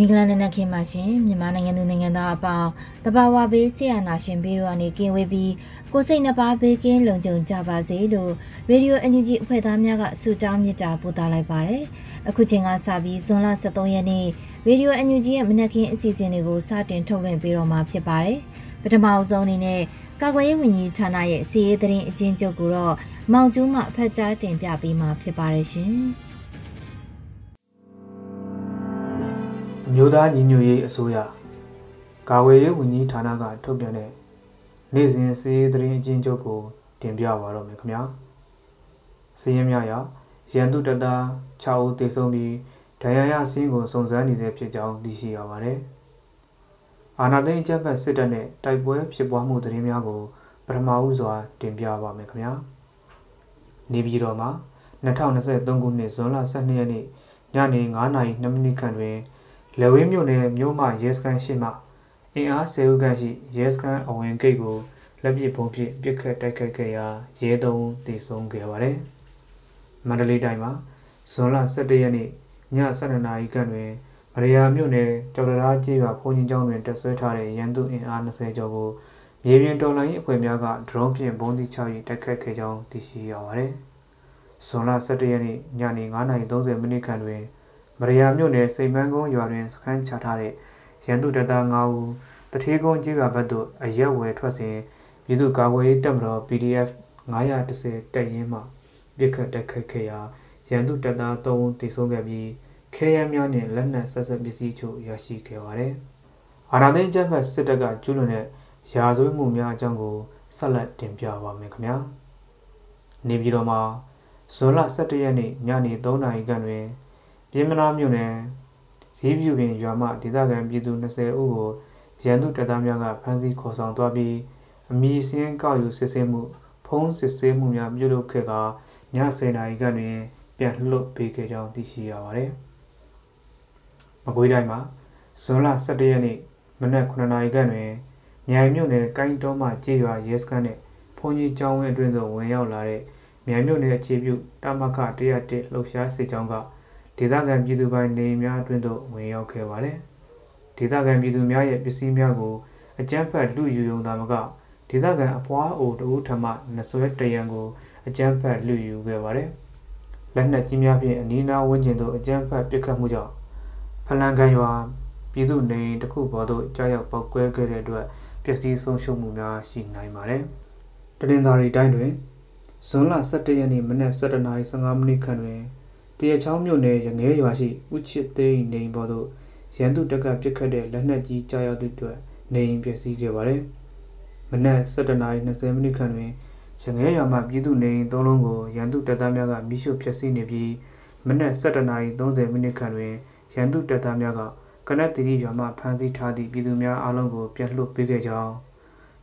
မင်္ဂလာနံနက်ခင်းပါရှင်မြန်မာနိုင်ငံသူနိုင်ငံသားအပေါင်းတဘာဝဘေးဆရာနာရှင်ဘေးတို့ကနေကင်းဝေးပြီးကိုစိတ်နှပါဘေးကင်းလုံခြုံကြပါစေလို့ရေဒီယိုအန်ဂျီအဖွဲ့သားများကဆုတောင်းမေတ္တာပို့သလိုက်ပါတယ်အခုချိန်ကစပြီးဇွန်လ23ရက်နေ့ရေဒီယိုအန်ဂျီရဲ့မနက်ခင်းအစီအစဉ်တွေကိုစတင်ထုတ်လွှင့်ပေးတော့မှာဖြစ်ပါတယ်ပထမအဆုံးအနေနဲ့ကာကွယ်ရေးဝန်ကြီးဌာနရဲ့စီးရေးသတင်းအကျဉ်းချုပ်ကိုတော့မောင်ကျူးမှဖတ်ကြားတင်ပြပေးမှာဖြစ်ပါတယ်ရှင်။ မျိုးသားညီညွတ်ရေးအစိုးရကာဝေးရေးဝန်ကြီးဌာနကထုတ်ပြန်တဲ့နေ့စဉ်စီးရေးသတင်းအကျဉ်းချုပ်ကိုတင်ပြပါတော့မယ်ခင်ဗျာစီးရင်များရရန်သူတပ်သား6ဦးသေဆုံးပြီးဒဏ်ရာရစင်းကိုစုံစမ်းနေစေဖြစ်ကြောင်းသိရှိရပါတယ်အာနာသိန်းကျပ်ပတ်စစ်တပ်နဲ့တိုက်ပွဲဖြစ်ပွားမှုသတင်းများကိုပထမဦးစွာတင်ပြပါမယ်ခင်ဗျာနေပြည်တော်မှာ2023ခုနှစ်ဇွန်လ12ရက်နေ့ညနေ9:02မိနစ်ခန့်တွင် လဝင်းမြို့နယ်မြို့မရဲစခန်းရှိမှအင်အား၁၀ဦးခန့်ရှိရဲစခန်းအဝင်ဂိတ်ကိုလက်ပစ်ပုံဖြင့်ပစ်ခတ်တိုက်ခိုက်ခဲ့ရာရဲသုံးတည်ဆုံခဲ့ပါတယ်။မန္တလေးတိုင်းမှာဇွန်လ17ရက်နေ့ည7:00နာရီခန့်တွင်မရယာမြို့နယ်ကြော်တရားကြီးရွာဘုံကြီးကျောင်းတွင်တက်ဆွဲထားတဲ့ရန်သူအင်အား20ကျော်ကိုမြေပြင်တော်လှန်ရေးအဖွဲ့များကဒရုန်းဖြင့်ဘုံတိချ၍တိုက်ခတ်ခဲ့ကြောင်းသိရှိရပါတယ်။ဇွန်လ17ရက်နေ့ညနေ9:30မိနစ်ခန့်တွင် မရယာမြို့နယ်စိန်ပန်းကုန်းရွာတွင်စခန်းချထားတဲ့ရန်သူတပ်သား9ဦးတထေးကုန်းကျေးရွာဘက်သို့အရက်ဝယ်ထွက်စဉ်ပြည်သူ့ကာကွယ်ရေးတပ်မတော် PDF 910တပ်ရင်းမှပြစ်ခတ်တိုက်ခိုက်ခဲ့ရာရန်သူတပ်သား3ဦးသေဆုံးခဲ့ပြီးခဲယမ်းများနှင့်လက်နက်ဆက်ဆက်ပစ္စည်းချို့ရရှိခဲ့ပါတယ်။အာဏာသိမ်းကျန်းဖတ်စစ်တပ်ကကျူးလွန်တဲ့ရာဇဝတ်မှုများအကြောင်းကိုဆက်လက်တင်ပြပါမယ်ခင်ဗျာ။နေပြည်တော်မှာဇွန်လ17ရက်နေ့ညနေ3နာရီခန့်တွင် ပြင်းမနာမြို့နယ်ဇီးပြူပင်ရွာမှဒေသခံပြည်သူ20ဦးကိုရန်သူတပ်သားများကဖမ်းဆီးခေါ်ဆောင်သွားပြီးအမည်စင်းကောက်ယူစစ်ဆေးမှု ဖုံးစစ်ဆေးမှုများပြုလုပ်ခဲ့ကာည10:00နာရီခန့်တွင် ပြန်လွတ်ပေးခဲ့ကြောင်းသိရှိရပါတယ်။မကွေးတိုင်းမှာဇွန်လ17ရက်နေ့မနက်9:00နာရီခန့်တွင်မြိုင်မြို့နယ်ကိုင်းတောမှကြေးရွာရဲစခန်းနှင့်ဘုံကြီးကျောင်းဝင်းအတွင်းသို့ဝင်ရောက်လာတဲ့မြိုင်မြို့နယ်အခြေပြုတမခ101လှုပ်ရှားစစ်ကြောင်းက ဒေသခံပြည်သူပိုင်နေများအတွင်းသို့ဝင်ရောက်ခဲ့ပါတယ်။ဒေသခံပြည်သူများရဲ့ပစ္စည်းများကိုအကြမ်းဖက်လူယူုံသာမကဒေသခံအဖွားအိုတဦးထမနဆွဲတရံကိုအကြမ်းဖက်လူယူခဲ့ပါတယ်။လက်နက်ကြီးများဖြင့်အနီးနားဝန်းကျင်သို့အကြမ်းဖက်ပစ်ခတ်မှုကြောင့်ဖလန်ကန်ရွာပြည်သူနေတစ်ခုပေါ်သို့ကြားရောက်ပောက်ကွဲခဲ့တဲ့အတွက်ပျက်စီးဆုံးရှုံးမှုများရှိနိုင်ပါတယ်။တရင်သာရီတိုင်းတွင်ဇွန်လ17ရက်နေ့မနက်7:15မိနစ်ခန့်တွင် တရချောင်းမြို့နယ်ရငဲရွာရှိဥချစ်သိန်းနေပေါ်သို့ရန်သူတက်ကပစ်ခတ်တဲ့လက်နက်ကြီးကြားရောက်သည့်အတွက်နေအိမ်ပျက်စီးခဲ့ပါတယ်။မနက်7:20မိနစ်ခန့်တွင်ရငဲရွာမှပြည်သူနေအိမ်သုံးလုံးကိုရန်သူတပ်သားများကမိရှို့ဖျက်ဆီးနေပြီးမနက်7:30မိနစ်ခန့်တွင်ရန်သူတပ်သားများကကနက်တီရီရွာမှဖမ်းဆီးထားသည့်ပြည်သူများအားလုံးကိုပြန်လွှတ်ပေးခဲ့ကြောင်း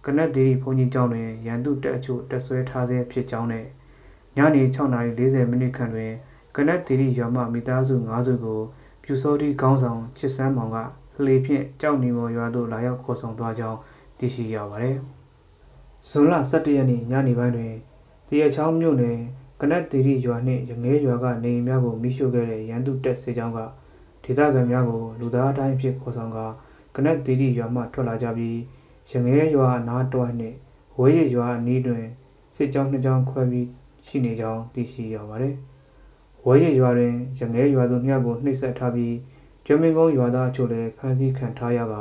ကနက်တီရီဘုန်းကြီးကျောင်းတွင်ရန်သူတပ်အချို့တပ်ဆွဲထားဆဲဖြစ်ကြောင်းနဲ့ညနေ6:40မိနစ်ခန့်တွင် ကနက်တီရီရွာမှမိသားစု၅စုကိုပြူစောတိခေါင်းဆောင်ချစ်စမ်းမောင်ကလှေဖြင့်ကြောက်နေမော်ရွာသို့လာရောက်ခေါ်ဆောင်သွားကြောင်းသိရှိရပါတယ်။ဇွန်လ17ရက်နေ့ညနေပိုင်းတွင်တရချောင်းမြို့နယ်ကနက်တီရီရွာနှင့်ရငဲရွာကနေအိမ်များကိုမိရှို့ခဲ့တဲ့ရန်သူတပ်စေကြောင်းကဒေသခံများကိုလူသားအတိုင်းဖြစ်ခေါ်ဆောင်ကကနက်တီရီရွာမှထွက်လာကြပြီးရငဲရွာနားတွိုင်းနှင့်ဝေးရရွာအနီးတွင်စစ်ကြောင်းနှစ်ကြောင်းခွဲပြီးရှိနေကြောင်းသိရှိရပါတယ်။ ဝဲရရွာတွင်ရငဲရွာသူနှစ်ယောက်ကိုနှိပ်စက်ထားပြီးကျွမ်းမင်းကုန်းရွာသားအချို့လည်းဖမ်းဆီးခံထားရက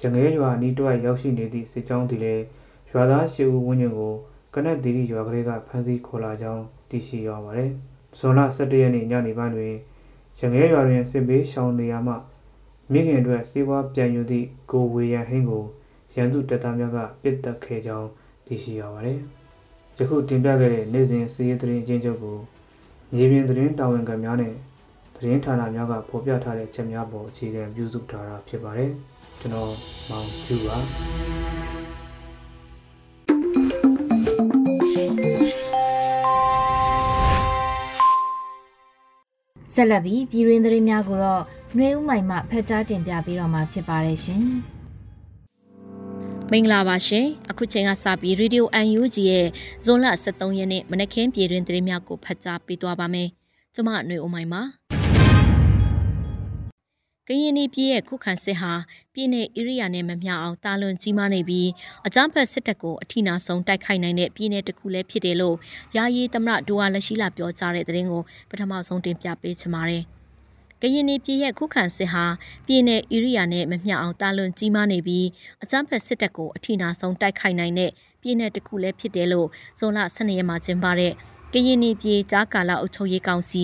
ရငဲရွာအနီးတစ်ဝိုက်ရောက်ရှိနေသည့်စစ်ကြောင်းသည်လည်းရွာသားရှစ်ဦးဝန်းကျင်ကိုကနက်သီရီရွာကလေးကဖမ်းဆီးခေါ်လာကြောင်းသိရှိရပါတယ်။ဇွန်လ17ရက်နေ့ညနေပိုင်းတွင်ရငဲရွာတွင်စစ်ဘေးရှောင်နေရမှမိခင်အတွက်စေဝါပြန်ယူသည့်ကိုဝေရန်ဟင်းကိုရန်သူတပ်သားများကပစ်တက်ခဲ့ကြောင်းသိရှိရပါတယ်။ယခုတင်ပြခဲ့တဲ့နေ့စဉ်စီးရီးသတင်းအချင်းချုပ်ကို မြေပြင်သတင်းတာဝန်ခံများနဲ့သတင်းဌာနများကဖော်ပြထားတဲ့ချက်များပေါ်အခြေခံပြုစုထားတာဖြစ်ပါတယ်။ကျွန်တော်မောင်ကျူပါဆက်လက်ပြီးပြည်ရင်းသတင်းများကိုတော့ຫນွေဦးမိုင်မှဖတ်ကြားတင်ပြပေးတော့မှာဖြစ်ပါတယ်ရှင်။ မင်္ဂလာပါရှင်အခုချိန်ကစပြီး Radio UNG ရဲ့ဇွန်လ23ရက်နေ့မနက်ခင်းပြည်တွင်သတင်းများကိုဖတ်ကြားပေးသွားပါမယ်ကျွန်မຫນွေဦးမိုင်ပါကရင်ပြည်ရဲ့ခုခံစစ်ဟာပြည်내ဧရိယာနဲ့မမျှအောင်တာလွန်ကြီးမားနေပြီးအကြမ်းဖက်စစ်တပ်ကိုအထိနာဆုံးတိုက်ခိုက်နိုင်တဲ့ပြည်내တစ်ခုလည်းဖြစ်တယ်လို့ယာယီသမရဒူဝါလက်ရှိလာပြောကြားတဲ့သတင်းကိုပထမဆုံးတင်ပြပေးချင်ပါတယ်။ ကရင်ပြည်ရဲ့ခုခံစစ်ဟာပြည်내ဧရိယာနဲ့မမျှအောင်တာလွန်ကြီးမားနေပြီးအကြမ်းဖက်စစ်တပ်ကိုအထိနာဆုံးတိုက်ခိုက်နိုင်တဲ့ပြည်내တစ်ခုလည်းဖြစ်တယ်လို့ဇွန်လ12ရက်မှာကျင်းပတဲ့ကရင်ပြည်ကြားကာလအုပ်ချုပ်ရေးကောင်စီ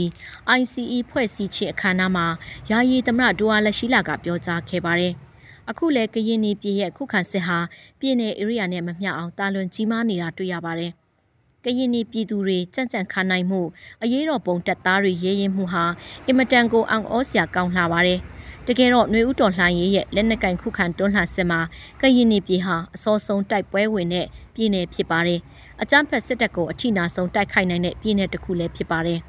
ICE ဖွဲ့စည်းခြင်းအခမ်းအနားမှာယာယီသမရဒူဝါလက်ရှိလာကပြောကြားခဲ့ပါတယ်။အခုလည်းကရင်ပြည်ရဲ့ခုခံစစ်ဟာပြည်내ဧရိယာနဲ့မမျှအောင်တာလွန်ကြီးမားနေတာတွေ့ရပါတယ်။ ကရင်နီပြည်သူတွေကြံ့ကြံ့ခါနိုင်မှုအရေးတော်ပုံတပ်သားတွေရဲရင်မှုဟာအင်မတန်ကိုအောင်ဩစရာကောင်းလှပါတယ်တကယ်တော့ຫນွေဥတော်လှိုင်းရဲ့လက်နက်ကင်ခုခံတွန်းလှန်စစ်မှာကရင်နီပြည်ဟာအစောဆုံးတိုက်ပွဲဝင်တဲ့ပြည်နယ်ဖြစ်ပါတယ်အကြမ်းဖက်စစ်တပ်ကိုအထိနာဆုံးတိုက်ခိုက်နိုင်တဲ့ပြည်နယ်တစ်ခုလည်းဖြစ်ပါတယ်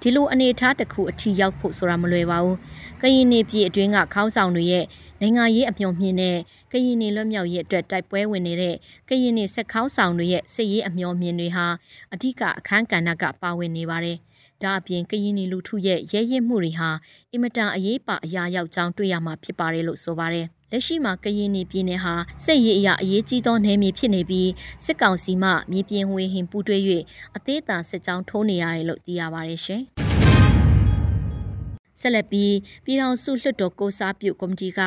ဒီလိုအနေအထားတစ်ခုအထိရောက်ဖို့ဆိုတာမလွယ်ပါဘူးကရင်နေပြည်အတွင်းကခေါင်းဆောင်တွေရဲ့ နိုင်ငံရေးအမျှော်မြင်တဲ့ကရင်နေလွတ်မြောက်ရေးအတွက်တိုက်ပွဲဝင်နေတဲ့ကရင်နေဆက်ခေါင်းဆောင်တွေရဲ့စစ်ရေးအမျှော်မြင်တွေဟာအဓိကအခန်းကဏ္ဍကပါဝင်နေပါတယ်။ဒါအပြင်ကရင်နေလူထုရဲ့ရဲရင့်မှုတွေဟာအင်မတန်အရေးပါအရာရောက်ကြောင်းတွေ့ရမှာဖြစ်ပါတယ်လို့ဆိုပါတယ်။လက်ရှိမှာကရင်နေပြည်နယ်ဟာစစ်ရေးအရာအရေးကြီးသောနယ်မြေဖြစ်နေပြီးစစ်ကောင်စီမှမြေပြင်ဝေဟင်ပူးတွဲ၍အသေးအံစစ်ကြောင်းထိုးနေရတယ်လို့သိရပါတယ်ရှင်။ ဆက်လက်ပြီးပြည်ထောင်စုလွှတ်တော်ကိုစားပြုကော်မတီက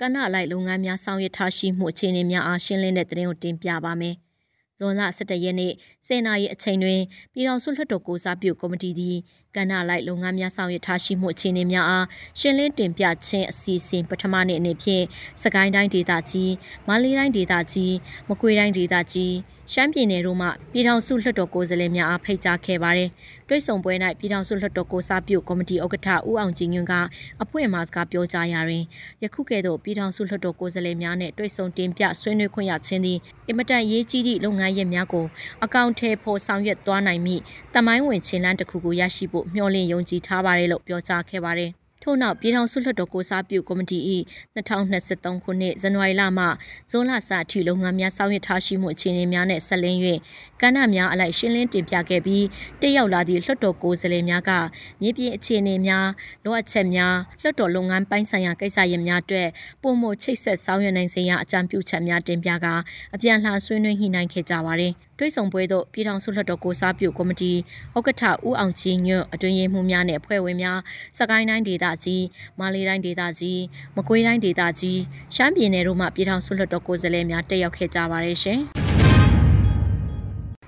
ကဏ္ဍလိုက်လုပ်ငန်းများဆောင်ရွက်ထားရှိမှုအခြေအနေများအားရှင်းလင်းတဲ့သတင်းကိုတင်ပြပါမယ်။ဇွန်လ17ရက်နေ့စေနာရီအချိန်တွင်ပြည်ထောင်စုလွှတ်တော်ကိုစားပြုကော်မတီသည် ကဏ္ဍလိုက်လုပ်ငန်းများဆောင်ရွက်ထားရှိမှုအခြေအနေများအားရှင်းလင်းတင်ပြခြင်းအစီအစဉ်ပထမနေ့အနေဖြင့်စကိုင်းတိုင်းဒေသကြီးမန္တလေးတိုင်းဒေသကြီးမကွေးတိုင်းဒေသကြီးရှမ်းပြည်နယ်တို့မှပြည်ထောင်စုလွှတ်တော်ကိုယ်စားလှယ်များအားဖိတ်ကြားခဲ့ပါတယ်။တွိတ်ဆုံပွဲ၌ပြည်ထောင်စုလွှတ်တော်ကိုစားပြုကော်မတီဥက္ကဋ္ဌဦးအောင်ကြည်ညွန့်ကအဖွင့်မှာစကားပြောကြားရာတွင်ယခုကဲ့သို့ပြည်ထောင်စုလွှတ်တော်ကိုယ်စားလှယ်များနှင့်တွိတ်ဆုံတင်ပြဆွေးနွေးခွင့်ရခြင်းသည်အင်မတန်ရေးကြီးသည့်လုပ်ငန်းရပ်များကိုအကောင့်ထဲပေါ်ဆောင်ရွက်သွားနိုင်မည့်တမိုင်းဝင်ခြေလှမ်းတစ်ခုကိုရရှိဖို့မျှော်လင့်ယုံကြည်ထားပါတယ်လို့ပြောကြားခဲ့ပါတယ်။ထို့နောက်ပြည်ထောင်စုလွှတ်တော်ကိုစားပြုကော်မတီ၏2023ခုနှစ်ဇန်နဝါရီလမှဇွန်လစအထိလုပ်ငန်းများဆောင်ရွက်ထားရှိမှုအခြေအနေများနဲ့ဆက်လင်း၍ကဏ္ဍများအလိုက်ရှင်းလင်းတင်ပြခဲ့ပြီးတက်ရောက်လာသည့်လွှတ်တော်ကိုယ်စားလှယ်များကမြေပြင်အခြေအနေများလိုအပ်ချက်များလွှတ်တော်လုပ်ငန်းပိုင်းဆိုင်ရာကိစ္စရပ်များအတွက်ပုံမချိတ်ဆက်ဆောင်ရွက်နိုင်စေရန်အကြံပြုချက်များတင်ပြကာအပြန်လှန်ဆွေးနွေးညှိနှိုင်းခဲ့ကြပါသည်တွိဆုံပွဲသို့ပြည်ထောင်စုလွှတ်တော်ကိုစားပြုကော်မတီဥက္ကဋ္ဌဦးအောင်ကြီးညွန့်အတွင်းရေးမှူးများနဲ့အဖွဲ့ဝင်များစကိုင်းတိုင်းဒေသကြီးမန္တလေးတိုင်းဒေသကြီးမကွေးတိုင်းဒေသကြီးရှမ်းပြည်နယ်တို့မှပြည်ထောင်စုလွှတ်တော်ကိုယ်စားလှယ်များတက်ရောက်ခဲ့ကြပါတယ်ရှင်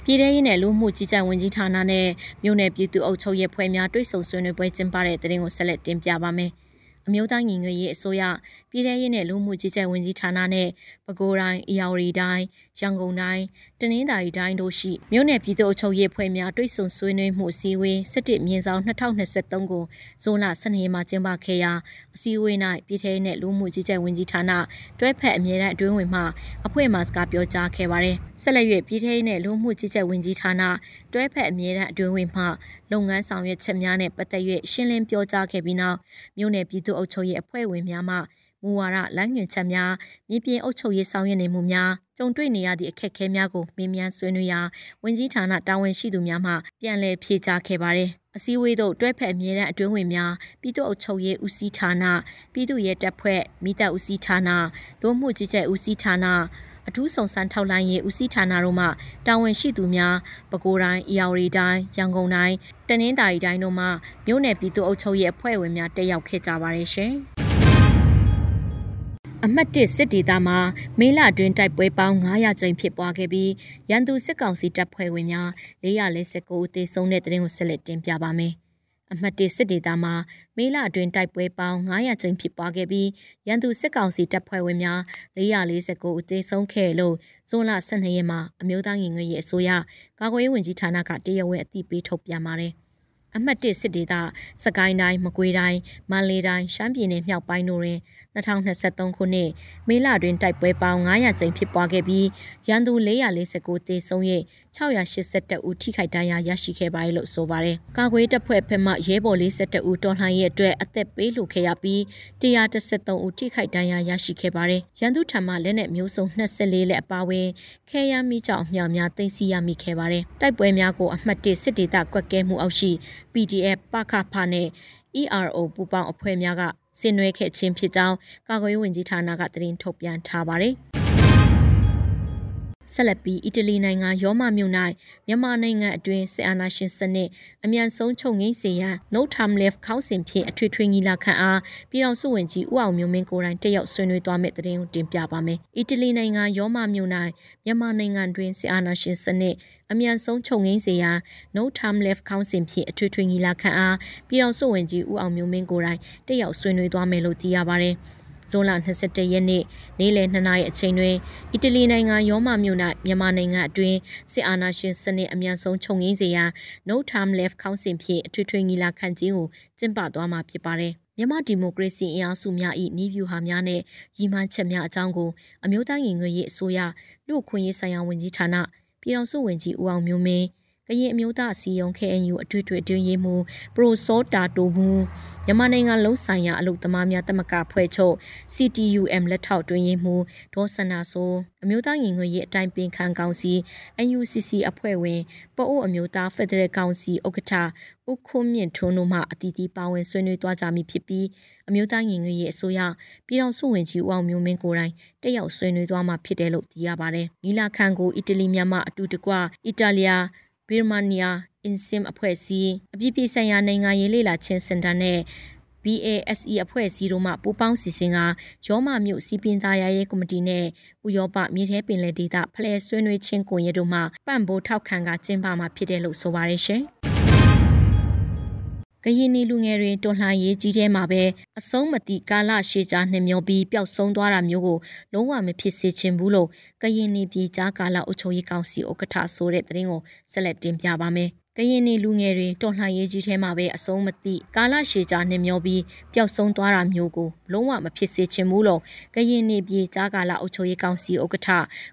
ပြည်ထရေးနယ်လူမှုကြီးကြပ်ဝင်ကြီးဌာနနဲ့မြို့နယ်ပြည်သူ့အုပ်ချုပ်ရေးဖွဲ့များတွိဆုံဆွေးနွေးပွဲကျင်းပတဲ့တဲ့ရင်ကိုဆက်လက်တင်ပြပါမယ်။အမျိုးသားညီညွတ်ရေးအစိုးရပြည်ထရေးနဲ့လူမှုကြီးကြပ်ဝင်ကြီးဌာနနဲ့ပဲခူးတိုင်း၊အေရဝတီတိုင်း၊ရန်ကုန်တိုင်း၊တနင်္သာရီတိုင်းတို့ရှိမြို့နယ်ပြည်သူ့အုပ်ချုပ်ရေးဖွဲ့များတွိတ်ဆုံဆွေးနွေးမှုအစည်းအဝေး17မြင်းဆောင်2023ကိုဇွန်လ12ရက်မှာကျင်းပခဲ့ရာအစည်းအဝေး၌ပြည်ထရေးနဲ့လူမှုကြီးကြပ်ဝင်ကြီးဌာနတွဲဖက်အမြဲတမ်းအတွင်းဝင်မှအဖွဲ့မှစကားပြောကြားခဲ့ပါတယ်။ဆက်လက်၍ပြည်ထရေးနဲ့လူမှုကြီးကြပ်ဝင်ကြီးဌာနတွဲဖက်အမြဲတမ်းအတွင်းဝင်မှလုပ်ငန်းဆောင်ရွက်ချက်များနဲ့ပတ်သက်၍ရှင်းလင်းပြောကြားခဲ့ပြီးနောက်မြို့နယ်ပြည်သူ့အုပ်ချုပ်ရေးအဖွဲ့ဝင်များမှ မူဝါဒလမ်းညွှန်ချက်များမြေပြင်အုပ်ချုပ်ရေးဆောင်ရွက်နေမှုများကြုံတွေ့နေရသည့်အခက်အခဲများကိုမေးမြန်းဆွေးနွေးရာဝန်ကြီးဌာနတာဝန်ရှိသူများမှပြန်လည်ဖြေကြားခဲ့ပါတယ်။အစည်းအဝေးသို့တွဲဖက်အမြဲတမ်းအတွင်းဝင်များပြည်သူ့အုပ်ချုပ်ရေးဦးစီးဌာနပြည်သူ့ရဲတပ်ဖွဲ့မိသက်ဦးစီးဌာနဒို့မှုကြီးကြပ်ဦးစီးဌာနအထူးဆောင်ဆန်းထောက်လိုင်းရေးဦးစီးဌာနတို့မှတာဝန်ရှိသူများပဲခူးတိုင်း၊အေရဝတီတိုင်း၊ရန်ကုန်တိုင်း၊တနင်္သာရီတိုင်းတို့မှမြို့နယ်ပြည်သူ့အုပ်ချုပ်ရေးအဖွဲ့ဝင်များတက်ရောက်ခဲ့ကြပါတယ်ရှင်။ အမှတ်၁စစ်ဒေသမှာမေလအတွင်းတိုက်ပွဲပေါင်း900ကျိန်ဖြစ်ပွားခဲ့ပြီးရန်သူစစ်ကောင်စီတပ်ဖွဲ့ဝင်များ449ဦးသေဆုံးတဲ့တဲ့ရင်ကိုဆက်လက်တင်ပြပါမယ်။အမှတ်၁စစ်ဒေသမှာမေလအတွင်းတိုက်ပွဲပေါင်း900ကျင်းဖြစ်ပွားခဲ့ပြီးရန်သူစစ်ကောင်စီတပ်ဖွဲ့ဝင်များ449ဦးသေဆုံးခဲ့လို့ဇွန်လ12ရက်မှာအမျိုးသားညီညွတ်ရေးအစိုးရကာကွယ်ရေးဝန်ကြီးဌာနကတရားဝင်အသိပေးထုတ်ပြန်ပါတယ်။ အမှတ်၁စစ်ဒေသစကိုင်းတိုင်းမကွေးတိုင်းမန္တလေးတိုင်းရှမ်းပြည်နယ်မြောက်ပိုင်းတို့တွင်2023ခုနှစ်မေလတွင်တိုက်ပွဲပေါင်း900ကြိမ်ဖြစ်ပွားခဲ့ပြီးရန်သူ449သေဆုံး၍ 682ဦးထိခိုက်ဒဏ်ရာရရှိခဲ့ပါတယ်လို့ဆိုပါတယ်။ကာကွယ်တပ်ဖွဲ့ဖက်မှရဲဘော်42ဦးတော်လှန်ရေးအတွက်အသက်ပေးလိုခဲ့ရပြီး133ဦးထိခိုက်ဒဏ်ရာရရှိခဲ့ပါတယ်။ရန်သူထံမှလက်နက်မျိုးစုံ24လက်အပါအဝင်ခဲယမ်းမိကြောင်အမြောက်များတင်စီရမိခဲ့ပါတယ်။တိုက်ပွဲများကိုအမှတ်1စစ်ဒေသကွက်ကဲမှုအောက်ရှိ PDF ပခဖနဲ့ ERO ပူပေါင်းအဖွဲ့များကဆင်နွှဲခဲ့ခြင်းဖြစ်ကြောင်းကာကွယ်ရေးဝန်ကြီးဌာနကသတင်းထုတ်ပြန်ထားပါတယ်။ ဆက်လက်ပြီးအီတလီနိုင်ငံရောမမြို့၌မြန်မာနိုင်ငံအတွင်းဆီအာနာရှင်စနစ်အမြန်ဆုံးချုပ်ငိမ့်စေရန် No Time Left ခေါင်းစဉ်ဖြင့်အထွေထွေညီလာခံအားပြည်တော်စုဝင်ကြီးဦးအောင်မျိုးမင်းကိုယ်တိုင်တက်ရောက်ဆွေးနွေးသွားမယ့်သတင်းကိုတင်ပြပါမယ်။အီတလီနိုင်ငံရောမမြို့၌မြန်မာနိုင်ငံတွင်ဆီအာနာရှင်စနစ်အမြန်ဆုံးချုပ်ငိမ့်စေရန် No Time Left ခေါင်းစဉ်ဖြင့်အထွေထွေညီလာခံအားပြည်တော်စုဝင်ကြီးဦးအောင်မျိုးမင်းကိုယ်တိုင်တက်ရောက်ဆွေးနွေးသွားမယ်လို့သိရပါတယ်။ ဇွန်လ22ရက်နေ့နေ့လယ်2နာရီအချိန်တွင်အီတလီနိုင်ငံရောမမြို့၌မြန်မာနိုင်ငံအတွင်းစစ်အာဏာရှင်စနစ်အမြန်ဆုံးချုပ်ငြိမ်းစေရန် No Time Left ခေါင်းစဉ်ဖြင့်အထွေထွေညီလာခံကြီးကိုကျင်းပသွားမှာဖြစ်ပါတယ်။မြန်မာဒီမိုကရေစီအင်အားစုများ၏ဤဗျူဟာများနဲ့ရည်မှန်းချက်များအကြောင်းကိုအမျိုးသားညီညွတ်ရေးအစိုးရလူ့အခွင့်အရေးဆိုင်ရာဝန်ကြီးဌာနပြည်ထောင်စုဝန်ကြီးဦးအောင်မျိုးမင်း ကရင်အမျိုးသားစီယုံ KNU အထွေထွေအတွင်းရေးမှူးပရိုစောတာတိုမူမြန်မာနိုင်ငံလုံးဆိုင်ရာအလုပ်သမားများတမကဖွဲ့ချုပ် CTUM လက်ထောက်တွင်ရေးမှူးဒေါ်စနာဆိုအမျိုးသားညီညွတ်ရေးအတိုင်းပင်ခံကောင်စီ UNCC အဖွဲ့ဝင်ပအိုးအမျိုးသားဖက်ဒရယ်ကောင်စီဥက္ကဋ္ဌဦးခွန်းမြင့်ထွန်းတို့မှအတီးတီးပါဝင်ဆွေးနွေးသွားကြမည်ဖြစ်ပြီးအမျိုးသားညီညွတ်ရေးအစိုးရပြည်ထောင်စုဝန်ကြီးဦးအောင်မျိုးမင်းကိုယ်တိုင်တက်ရောက်ဆွေးနွေးသွားမှာဖြစ်တယ်လို့သိရပါတယ်။နီလာခန်ကိုအီတလီမြန်မာအတူတကွအီတာလီယာ ဘီရမာနီယာအင်စင်အဖွဲ့အစည်းအပြည်ပြည်ဆိုင်ရာနိုင်ငံရေးလေ့လာခြင်းစင်တာနဲ့ BASE အဖွဲ့အစည်းတို့မှပူးပေါင်းစီစဉ်ကရောမမြို့စီပင်သားရရေးကော်မတီနဲ့ဥရောပမြေထဲပင်လယ်ဒေသဖလှယ်ဆွေးနွေးခြင်းကိုရတို့မှပံ့ပိုးထောက်ခံကကျင်းပမှာဖြစ်တယ်လို့ဆိုပါရရှင်။ ကရင်နီလူငယ်တွေတွန်လှန်ရေးကြီးထဲမှာပဲအဆုံးမတိကာလရှည်ကြာနှမျောပြီးပျောက်ဆုံးသွားတာမျိုးကိုလုံးဝမဖြစ်စေချင်ဘူးလို့ကရင်နီပြည်ကြားကာလအုပ်ချုပ်ရေးကောင်စီဥက္ကဋ္ဌဆိုတဲ့သတင်းကိုဆက်လက်တင်ပြပါမယ်။ကရင်နီလူငယ်တွေတော်လှန်ရေးကြီးထဲမှာပဲအဆုံးမတိကာလရှည်ကြာနှမျောပြီးပျောက်ဆုံးသွားတာမျိုးကိုလုံးဝမဖြစ်စေချင်ဘူးလို့ကရင်နီပြည်ကြားကာလအုပ်ချုပ်ရေးကောင်စီဥက္ကဋ္ဌ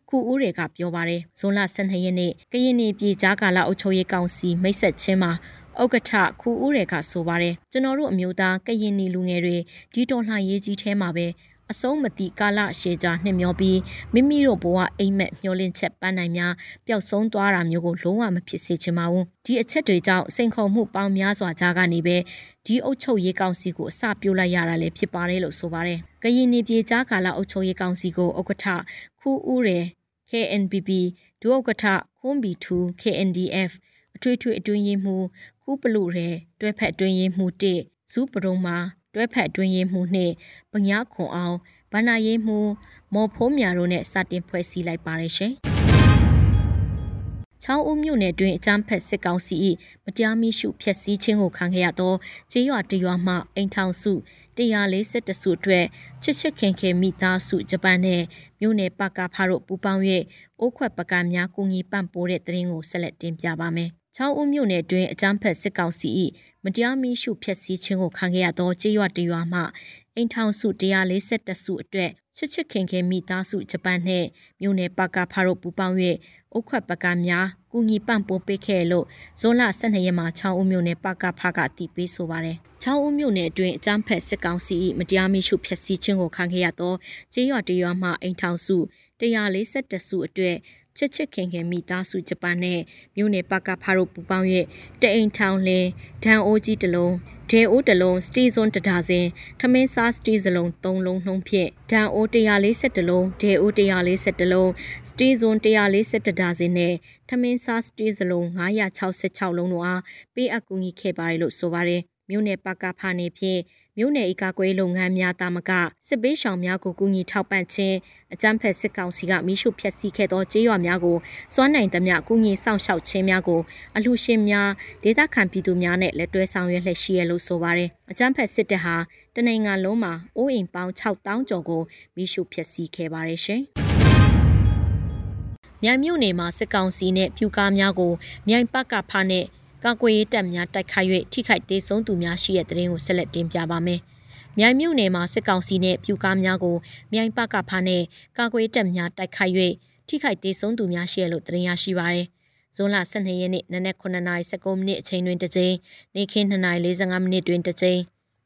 ခုဦးတွေကပြောပါတယ်။ဇွန်လ12ရက်နေ့ကရင်နီပြည်ကြားကာလအုပ်ချုပ်ရေးကောင်စီမိတ်ဆက်ချင်းမှာ ဥက္ကဋ္ဌခူဦးတွေကဆိုပါတယ်ကျွန်တော်တို့အမျိုးသားကရင်နီလူငယ်တွေဒီတော်လှန်ရေးကြီးထဲမှာပဲအဆုံးမတိကာလရှည်ကြာနှစ်မျောပြီးမိမိတို့ဘဝအိမ်မက်မျောလင့်ချက်ပန်းနိုင်များပျောက်ဆုံးသွားတာမျိုးကိုလုံးဝမဖြစ်စေချင်ပါဘူးဒီအချက်တွေကြောင့်စိန်ခေါ်မှုပေါင်းများစွာကြားကနေပဲဒီအုပ်ချုပ်ရေးကောင်စီကိုအစပြုတ်လိုက်ရတာလည်းဖြစ်ပါတယ်လို့ဆိုပါတယ်ကရင်နီပြည်ကြားကာလအုပ်ချုပ်ရေးကောင်စီကိုဥက္ကဋ္ဌခူဦးရယ် KNPP ဒုဥက္ကဋ္ဌခွန်ဘီထူ KNDF အထွေထွေအတွင်းရေးမှူး ခုပလူရဲတွဲဖက်အတွင်းရေးမှူး1ဇူးပရုံမှာတွဲဖက်အတွင်းရေးမှူး2ပညာခွန်အောင်ဗန္နာရေးမှူးမော်ဖိုးမြတို့နဲ့စတင်ဖွဲ့စည်းလိုက်ပါတယ်ရှင်ချောင်းဦးမြို့နယ်တွင်အကြမ်းဖက်စစ်ကောင်စီ၏မတရားမိရှုဖျက်ဆီးခြင်းကိုခံခဲ့ရသောကျေးရွာတရွာမှအိမ်ထောင်စု140စုအတွက်ချစ်ချစ်ခင်ခင်မိသားစုဂျပန်နဲ့မြို့နယ်ပကဖားတို့ပူးပေါင်း၍အိုးခွက်ပကများကူညီပံ့ပိုးတဲ့တရင်ကိုဆက်လက်တင်ပြပါမယ် ချောင်းဦးမြို့နယ်တွင်အကြမ်းဖက်စစ်ကောင်စီ၏မတရားမီးရှို့ဖျက်ဆီးခြင်းကိုခံခဲ့ရသောကြေးရွာတရွာမှအိမ်ထောင်စု140စုအတွက်ချစ်ချစ်ခင်ခင်မိသားစုဂျပန်နှင့်မြို့နယ်ပကဖားတို့ပူးပေါင်း၍အုတ်ခွက်ပကများကူညီပံ့ပိုးပေးခဲ့လို့ဇွန်လ12ရက်မှာချောင်းဦးမြို့နယ်ပကဖားကအတိပေးဆိုပါတယ်။ချောင်းဦးမြို့နယ်အတွင်းအကြမ်းဖက်စစ်ကောင်စီ၏မတရားမီးရှို့ဖျက်ဆီးခြင်းကိုခံခဲ့ရသောကြေးရွာတရွာမှအိမ်ထောင်စု140စုအတွက် ချစ်ချစ်ခင်ခင်မိသားစုဂျပန်နဲ့မြို့နယ်ပကဖားတို့ပူပေါင်း၍တအိမ်ထောင်လင်းဒန်အိုးကြီးတလုံးဒေအိုးတလုံးစတီဇွန်တဒါစင်ထမင်းစားစတီစလုံး3လုံးနှုံးဖြင့်ဒန်အိုး140လုံးဒေအိုး140လုံးစတီဇွန်140ဒါစင်နဲ့ထမင်းစားစတီစလုံး966လုံးတို့အားပေးအပ်ကူညီခဲ့ပါတယ်လို့ဆိုပါတယ်မြို့နယ်ပကဖာနေဖြင့် မြို့နယ်ဧကကွေးလုပ်ငန်းများတာမကစစ်ပေးရှောင်များကိုကူညီထောက်ပံ့ခြင်းအကြမ်းဖက်စစ်ကောင်စီကမိရှုဖျက်ဆီးခဲ့သောကြေးရွာများကိုစွမ်းနိုင်သမျှကူညီဆောင်ရှောက်ခြင်းများကိုအလှရှင်များဒေသခံပြည်သူများနဲ့လက်တွဲဆောင်ရွက်လှည့်ရှိရလို့ဆိုပါတယ်အကြမ်းဖက်စစ်တပ်ဟာတနင်္ဂနွေလုံးမှာအိုးအိမ်ပေါင်း6000ကျော်ကိုမိရှုဖျက်ဆီးခဲ့ပါတယ်ရှင်မြိုင်မြို့နယ်မှာစစ်ကောင်စီနဲ့ပြူကားများကိုမြိုင်ပတ်ကဖားနဲ့ ကာကွယ်ရေးတပ်များတိုက်ခိုက်၍ထိခိုက်ဒေဆုံးသူများရှိတဲ့တဲ့ရင်ကိုဆက်လက်တင်ပြပါမယ်။မြိုင်မြို့နယ်မှာစစ်ကောင်စီနဲ့ပြူကားများကိုမြိုင်ပကဖားနဲ့ကာကွယ်တပ်များတိုက်ခိုက်၍ထိခိုက်ဒေဆုံးသူများရှိရလို့တင်ရရှိပါရယ်။ဇွန်လ12ရက်နေ့နနက်9:19မိနစ်အချိန်တွင်တစ်ကြိမ်နေ့ခင်း2:45မိနစ်တွင်တစ်ကြိမ်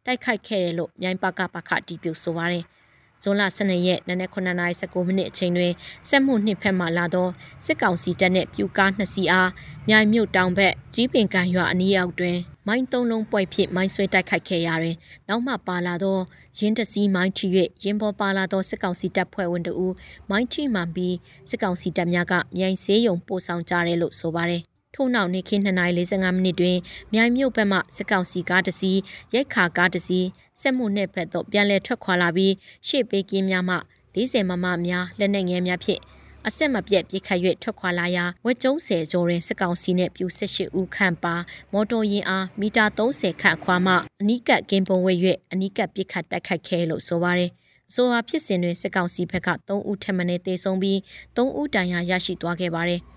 တိုက်ခိုက်ခဲ့တယ်လို့မြိုင်ပကပခတီးပြုဆိုပါရယ်။ ဇွန်လ12ရက်နနက်9:19မိနစ်အချိန်တွင်စက်မှုနှစ်ဖက်မှလာသောစစ်ကောင်စီတပ်နှင့်ပြူကားနှစ်စီးအားမြိုင်မြို့တောင်ဘက်ကြီးပင်ကန်ရွာအနီးရောက်တွင်မိုင်းသုံးလုံးပွိုက်ဖြင့်မိုင်းဆွဲတိုက်ခိုက်ခဲ့ရာတွင်နောက်မှပါလာသောရင်းတစည်းမိုင်းထီ၍ရင်းပေါ်ပါလာသောစစ်ကောင်စီတပ်ဖွဲ့ဝင်တို့မိုင်းထီမှန်ပြီးစစ်ကောင်စီတပ်များကမြိုင်စေးရုံပို့ဆောင်ကြတယ်လို့ဆိုပါတယ် ထို့နောက်နေ့ခင်း2:45မိနစ်တွင်မြိုင်မြို့ဘက်မှစစ်ကောင်စီကားတစ်စီးရိုက်ခါကားတစ်စီးစက်မှုနှစ်ဘက်သို့ပြန်လည်ထွက်ခွာလာပြီးရှေ့ပေးကင်းများမှ40မမများလက်နက်ငယ်များဖြင့်အဆက်မပြတ်ပြစ်ခတ်၍ထွက်ခွာလာရာဝက်ကျုံးဆယ်ကျော်တွင်စစ်ကောင်စီနှင့်ပြူ18ဦးခန့်ပါမော်တော်ယာဉ်အားမီတာ30ခန့်ခွာမှအနီးကပ်ကင်းပုံဝဲ၍အနီးကပ်ပြစ်ခတ်တိုက်ခိုက်ခဲ့လို့ဆိုပါရယ်အဆိုဟာဖြစ်စဉ်တွင်စစ်ကောင်စီဘက်က3ဦးထပ်မံတေဆုံးပြီး3ဦးတန်ရာရရှိသွားခဲ့ပါတယ်။၎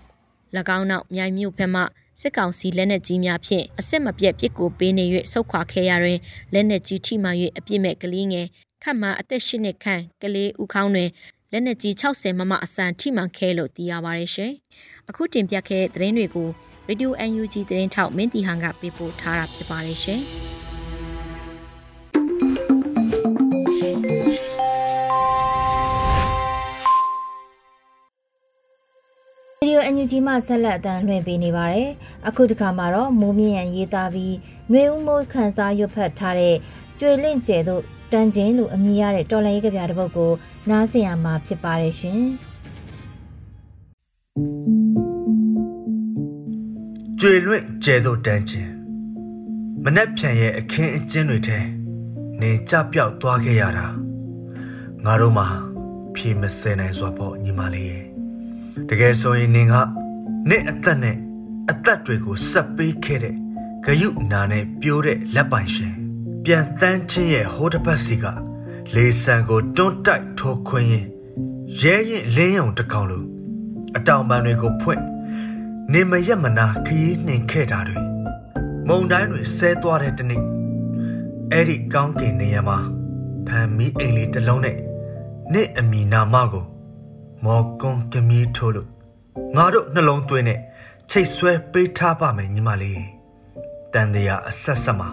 င်းနောက်မြိုင်မြို့ဘက်မှစစ်ကောင်စီလက်နက်ကြီးများဖြင့်အစစ်မပြတ်ပစ်ကိုပေးနေ၍ဆုတ်ခွာခဲ့ရတွင်လက်နက်ကြီးထိမှန်၍အပြစ်မဲ့ကလေးငယ်ခတ်မှန်အသက်၈နှစ်ခန့်ကလေးဦးခေါင်းတွင်လက်နက်ကြီး60မမအစံထိမှန်ခဲလို့သိရပါတယ်ရှင်။အခုတင်ပြခဲ့တဲ့သတင်းတွေကို Radio UNG သတင်းထောက်မင်းတီဟန်ကပေးပို့ထားတာဖြစ်ပါတယ်ရှင်။ ရေဒီယိုအန်ယူဂျီမှဆက်လက်အသံလွှင့်ပေးနေပါတယ်။အခုတစ်ခါမှာတော့မိုးမြင့်ရန်ရေးသားပြီးနှွေဦးမိုးခန်းစားရွတ်ဖတ်ထားတဲ့ကျွေလင့်ကျဲတို့တန်ချင်းလိုအမည်ရတဲ့တော်လိုင်းရေးကြပြတစ်ပုဒ်ကိုနားဆင်ရမှာဖြစ်ပါတယ်ရှင်။ကျွေလွင့်ကျဲတို့တန်ချင်းမနှက်ဖြန်ရဲ့အခင်းအကျင်းတွေထဲနေကြပြောက်သွားခဲ့ရတာငါတို့မှာဖြေမစဲနိုင်စွာပေါ့ညီမလေးရဲ့ တကယ်ဆိုရင်နင်ကနေ့အသက်နဲ့အသက်တွေကိုဆက်ပေးခဲ့တဲ့ဂယုနာနဲ့ပြိုးတဲ့လက်ပိုင်ရှင်ပြန်တန်းချင်းရဲ့ဟိုးတစ်ပတ်စီကလေဆန်ကိုတွန်းတိုက်ထိုးခွင်းရင်ရဲရင်လင်းယုံတကောင်လိုအတောင်ပံတွေကိုဖွင့်နေမရက်မနာခရီးနှင်ခဲ့တာတွေမုံတိုင်းတွေဆဲသွားတဲ့တနေ့အဲ့ဒီကောင်းကင်နေရာမှာဖန်မီအိမ်လေးတစ်လုံးနဲ့နေ့အမီနာမကို မော်ကွန်ကမီထိုးလို့ငါတို့နှလုံးသွင်းနဲ့ချိတ်ဆွဲပေးထားပါမယ်ညီမလေးတန်တရားအဆက်ဆက်မှာ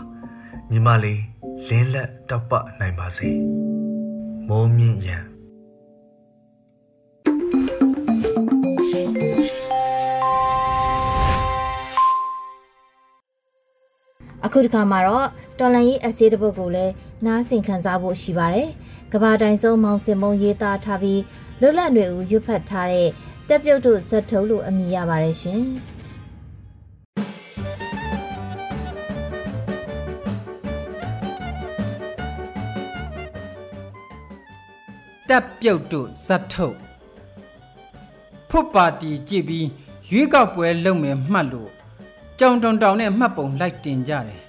ညီမလေးလင်းလက်တောက်ပနိုင်ပါစေမိုးမြင့်ရန်အခုဒီခါမှာတော့တော်လန်ရေးအစည်းတပုတ်ကိုလည်းနားဆင်ခံစားဖို့ရှိပါတယ်။ကဘာတိုင်ဆုံးမောင်စင်မုံရေးသားထားပြီး လွတ်လပ်တွေဦးရွတ်ဖတ်ထားတဲ့တက်ပြုတ်တို့ဇက်ထုံးလို့အမည်ရပါတယ်ရှင်။တက်ပြုတ်တို့ဇက်ထုံဖွတ်ပါတီကြည့်ပြီးရွေးကောက်ပွဲလုပ်မယ်မှတ်လို့ကြောင်တုံတောင်နဲ့မှတ်ပုံလိုက်တင်ကြတယ်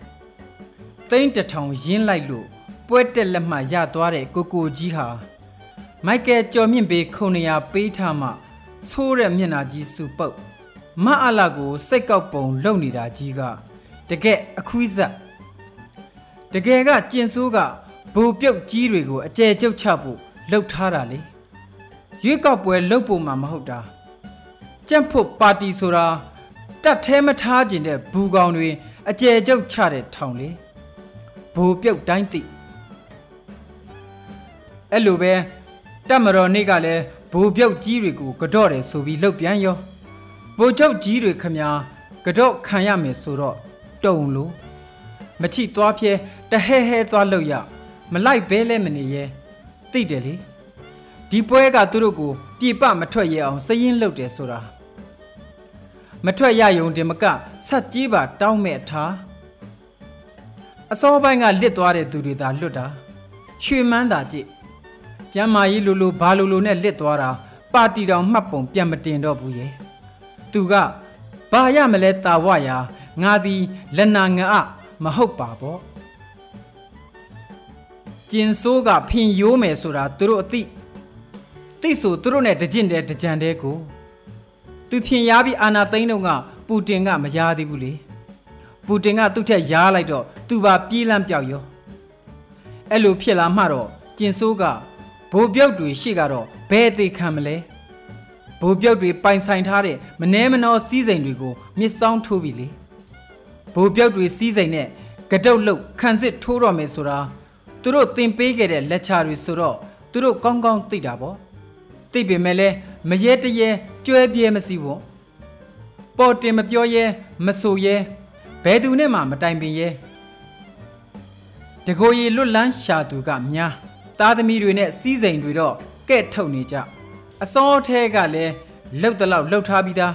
။သိန်းတထောင်ရင်းလိုက်လို့ပွဲတက်လက်မှရသွားတဲ့ကိုကိုကြီးဟာ မိုက်ကယ်ကျော်မြင့်ပေးခုံနေရပေးထားမှဆိုးတဲ့မျက်နှာကြီးစုပုတ်မအလာကိုစိတ်ကောက်ပုံလုံနေတာကြီးကတကယ်အခွိဇက်တကယ်ကကျင်ဆိုးကဘူပြုတ်ကြီးတွေကိုအကျယ်ကျုပ်ချဖို့လှုပ်ထားတာလေရွေးကောက်ပွဲလှုပ်ဖို့မှမဟုတ်တာကြက်ဖို့ပါတီဆိုတာတတ်သေးမထားကျင်တဲ့ဘူကောင်တွေအကျယ်ကျုပ်ချတဲ့ထောင်လေဘူပြုတ်တိုင်းသိအဲ့လိုပဲ တက်မတော်နေ့ကလည်းဘူပြုတ်ကြီးတွေကိုကတော့တယ်ဆိုပြီးလှုပ်ပြန်ရောဘူချုပ်ကြီးတွေခမာကတော့ခံရမယ်ဆိုတော့တုံလို့မချိသွားပြဲတဟဲဟဲသွားလို့ရမလိုက်ဘဲလဲမနေရဲသိတယ်လေဒီပွဲကသူတို့ကိုပြေပမထွက်ရအောင်စရင်လုပ်တယ်ဆိုတာမထွက်ရယုံတင်မကဆက်ကြီးပါတောင်းမဲ့အထားအစောပိုင်းကလစ်သွားတဲ့သူတွေသာလွတ်တာရွှေမန်းသာကြည့် ကျမ်းမာကြီးလိုလိုဘာလိုလိုနဲ့လစ်သွားတာပါတီတော်မှတ်ပုံပြန်မတင်တော့ဘူးရဲ့သူကဘာရမလဲတာဝရာငါသည်လက်နာငါအမဟုတ်ပါပေါ့ကျင်ဆိုးကဖင်ယိုးမယ်ဆိုတာသူတို့အသိသိဆိုသူတို့နဲ့တကြင်တဲ့တကြံတဲ့ကိုသူဖင်ရားပြီးအာနာသိန်းတော့ကပူတင်ကမရားသေးဘူးလေပူတင်ကသူ့ထက်ရားလိုက်တော့သူပါပြေးလန့်ပြောက်ရောအဲ့လိုဖြစ်လာမှတော့ကျင်ဆိုးက ဘိုးပြုတ်တွေရှေ့ကတော့ဘယ်သေးခံမလဲဘိုးပြုတ်တွေပိုင်ဆိုင်ထားတဲ့မနှဲမနှောစီးစိမ်တွေကိုမြစ်ဆောင်ထိုးပြီလေဘိုးပြုတ်တွေစီးစိမ်နဲ့ကတုတ်လုတ်ခံစစ်ထိုးတော့မယ်ဆိုတာသူတို့တင်ပေးခဲ့တဲ့လက်ချတွေဆိုတော့သူတို့ကောင်းကောင်းသိတာပေါ့သိပေမဲ့လည်းမရဲတရဲကျွဲပြဲမစီဘူးပေါ်တင်မပြောရဲမဆိုရဲဘယ်သူနဲ့မှမတိုင်ပင်ရဲတကိုယ်ရီလွတ်လန်းရှာသူကများ သားသမီးတွေနဲ့စီးစိမ်တွေတော့ကဲ့ထုတ်နေကြအစောထဲကလည်းလှုပ်တလောက်လှုပ်ထားပြီးသား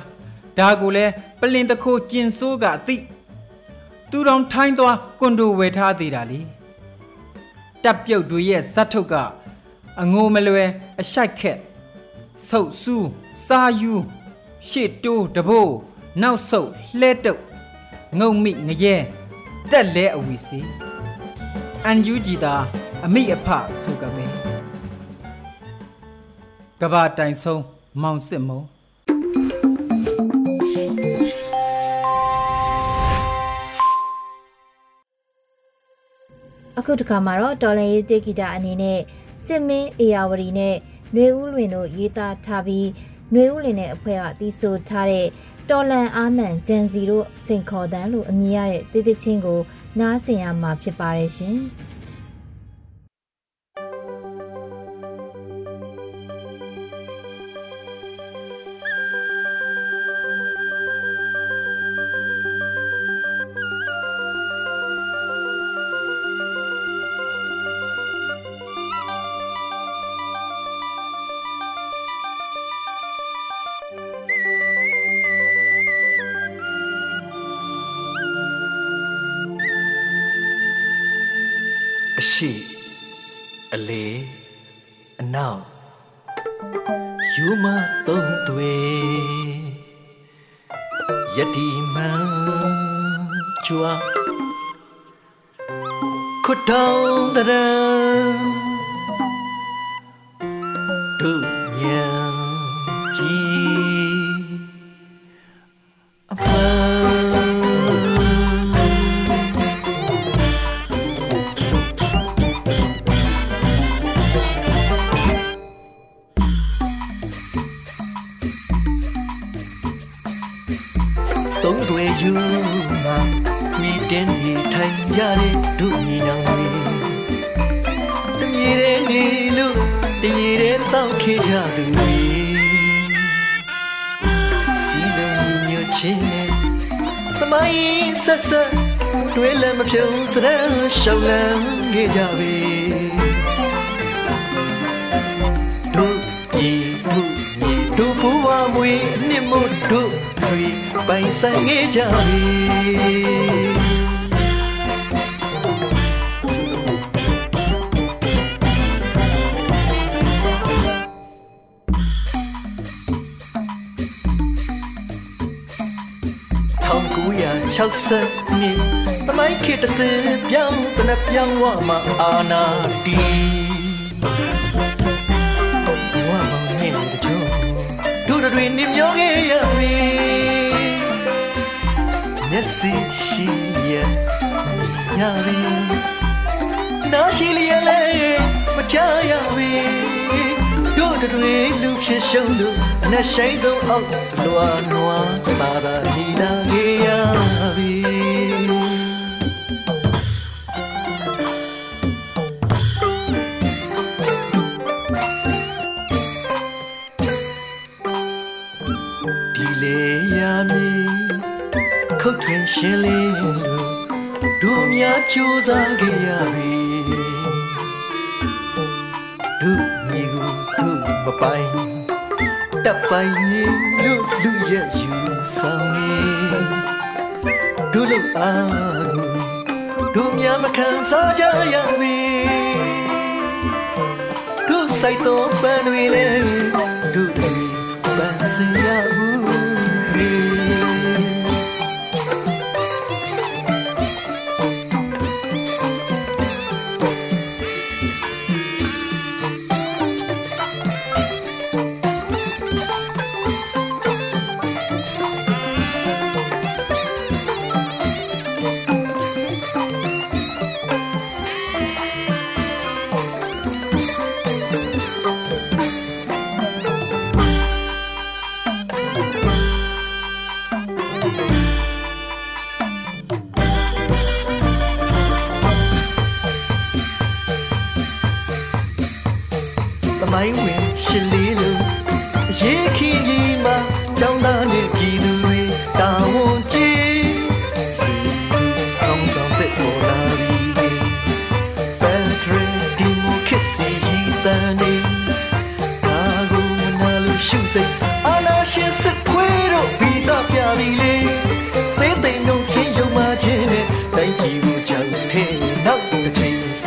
ဒါကိုလည်းပလင်တခိုးကျင်ဆိုးကအသိသူတော်ထိုင်းသွားကွန်ဒိုဝယ်ထားသေးတာလေတပ်ပြုတ်တွေရဲ့ဇတ်ထုတ်ကအငိုမလွယ်အရှိုက်ခက်ဆုပ်ဆူးစာယူရှေ့တိုးတဘိုးနောက်ဆုပ်လှဲတုပ်ငုံမိငရဲတက်လဲအဝီစီ အန်ယူဂျီတာအမိအဖဆိုကပဲကဘာတိုင်ဆုံးမောင်စစ်မုံအခုတခါမှာတော့တော်လန်ရေးတေဂီတာအနေနဲ့စစ်မင်းအေယာဝတီနဲ့နှွေဦးလွင်တို့ရေးသားထားပြီးနှွေဦးလွင်ရဲ့အဖွဲ့ကတီးဆိုထားတဲ့ တော်လန်အာမန်ဂျန်စီတို့စိန်ခေါ်တန်းလို့အမည်ရတဲ့တေးသေးချင်းကိုနားဆင်ရမှာဖြစ်ပါတယ်ရှင်။ ရှိအလေအနောက်ယူမသုံးတွေယတိမန်ချွာခွတောင်းတရဒုညံကြီး မိုင်းဆက်ဆက်တွေးလည်းမဖြုံစရရှောင်းလန်းခဲ့ကြပြီတို့ဤတို့ဤတို့ဘဝမွေနှစ်မို့တို့တွေပိုင်ဆိုင်ခဲ့ကြပြီ 1960နှစ်သမိုင်းခေတ်တစ်စင်ပြောင်းတနပြောင်းဝမှာအာနာတီဝါမောင်နေတချို့တို့တွေနေမျောခဲ့ရပြီမျက်စိရှိရညာပြီနာရှိလျက်လဲမချရပြီ တို့တွေလူဖြစ်ရှုံးလို့အနဲ့ရှိန်ဆုံးအောက်လွာနွားပါပါနီလာခဲ့ရပြီဒီလေရမီခုတ်ထွင်ရှင်းလေးလို့ဒုတို့များကြိုးစားခဲ့ရပြီ မပိုင်တပ်ပိုင်မြေလို့လူရဲ့ယူဆောင်နေတို့လို့အားကိုတို့များမခံစားကြရပြီတို့စိုက်တော့ပန်းတွေလဲတို့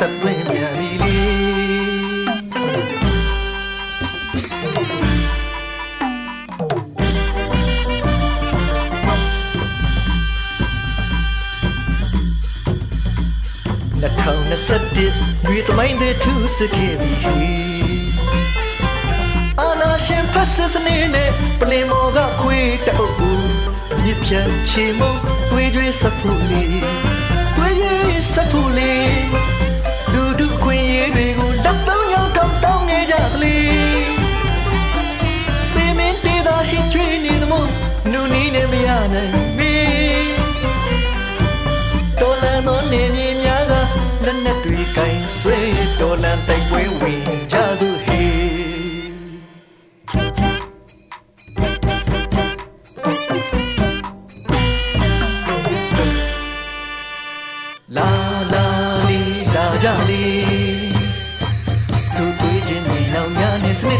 ဆက်သွင်းပြန်ပြီလေ2021ရွေသမိုင်းတဲ့သူစခဲ့ပြီအာနာရှင်ဖက်စစ်စနေနဲ့ပလင်မော်ကခွေးတောက်ဘူးမြစ်ဖြတ်ချေမုံတွေးကြွေးစဖူလေးတွေးရေးစဖူလေးလူ တောင်းနေကြကလေးပေမင်းတေးသာဟိချွေးနေသမို့နူနီးနဲ့မရနိုင်ပြီတော်လန်သောနေမြေများကလက်နဲ့တွေကင်ဆွဲတော်လန်တိုက်ပွဲဝင်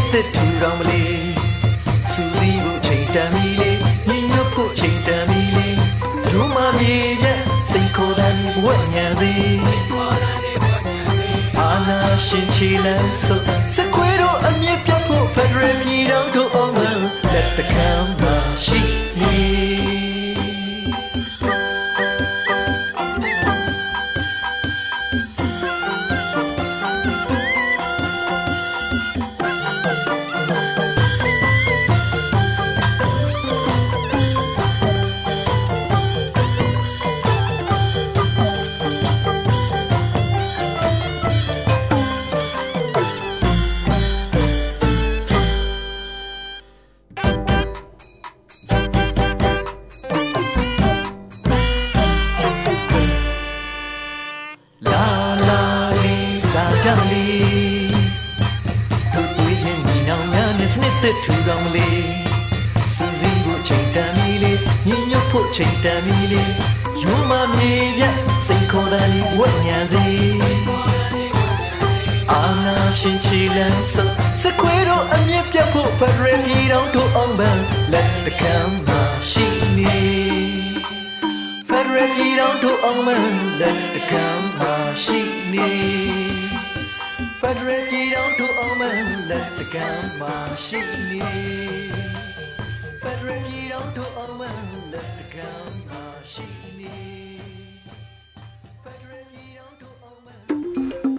များနဲ့စနစ်သက်ထူတော်မလေးစူစီဖို့ချိန်တန်ပြီလေညညဖို့ချိန်တန်ပြီလေလူမမြေပြစိတ်ခေါ်တဲ့ဘဝညံစီအာနာရှင်ချီလန်းဆိုစခွေးတို့အမြင့်ပြတ်ဖို့ဖက်ဒရယ်ပြည်တော်တို့အောင်မလက်တကမ်းမ ချိန်တန်ပြီလေယူမမြေပြစိတ်ခေါ်တဲ့ဝတ်ညာစီအာနာရှင်ချီလန်းစစခွေးတို့အမြင့်ပြတ်ဖို့ဖရယ်ပြည်တော်တို့အောင်ပန်းလက်တကမ်းမရှိနေဖက်ဒရယ်ပြည်တော်တို့အောင်မန်လက်တကမ်းမရှိနေဖက်ဒရယ်ပြည်တော်တို့အောင်မန်လက်တကမ်းမရှိနေဖက်ဒ ရယ်ပြည်တော်တို့အောင်မန်လက်တကမ်းမရှိနေဖက်ဒရယ်ပြည်တော်တို့အောင်မန်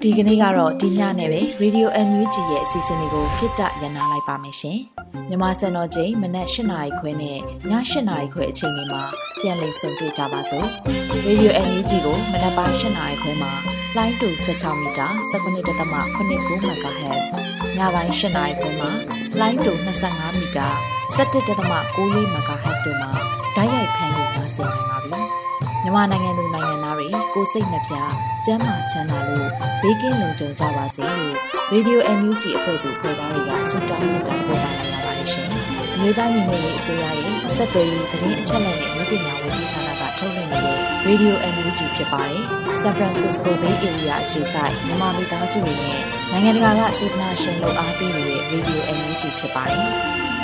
ဒီကနေ့ကတော့ဒီညနဲ့ပဲ Radio NUG ရဲ့အစီအစဉ်လေးကိုခਿੱတရနာလိုက်ပါမယ်ရှင်။မြန်မာစံတော်ချိန်မနက်၈နာရီခွဲနဲ့ည၈နာရီခွဲအချိန်တွေမှာပြန်လည်ဆုံတွေ့ကြပါစို့။ Radio NUG ကိုမနက်ပိုင်း၈နာရီခွဲမှာလိုင်းတူ16မီတာ19.89 MHz ညပိုင်း၈နာရီခွဲမှာလိုင်းတူ25မီတာ 17.6 MHz တို့မှာဓာတ်ရိုက်ဖမ်းလို့နိုင်စေနိုင်ပါပြီ။မြန်မာနိုင်ငံသူနိုင်ငံသားတွေကိုစိတ်နှပြကျန်းမာချမ်းသာလို့ဘေးကင်းလုံခြုံကြပါစေလို့ Radio NUG အဖွဲ့သူဖွဲ့သားတွေကဆုတောင်းမေတ္တာပို့တာလိုက်ရပါတယ်ရှင်။အမျိုးသားညီညွတ်ရေးအစိုးရရဲ့စက်သွေးရေးသတင်းအချက်အလက်တွေပညာဝန်ကြီးဌာနကထုတ်လွှင့်နေတဲ့ Radio NUG ဖြစ်ပါတယ်။ San Francisco Bay Area အခြေစိုက်မြန်မာမိသားစုတွေနဲ့နိုင်ငံတကာကစေတနာရှင်လို့အားပေးနေတဲ့ Radio NUG ဖြစ်ပါတယ်။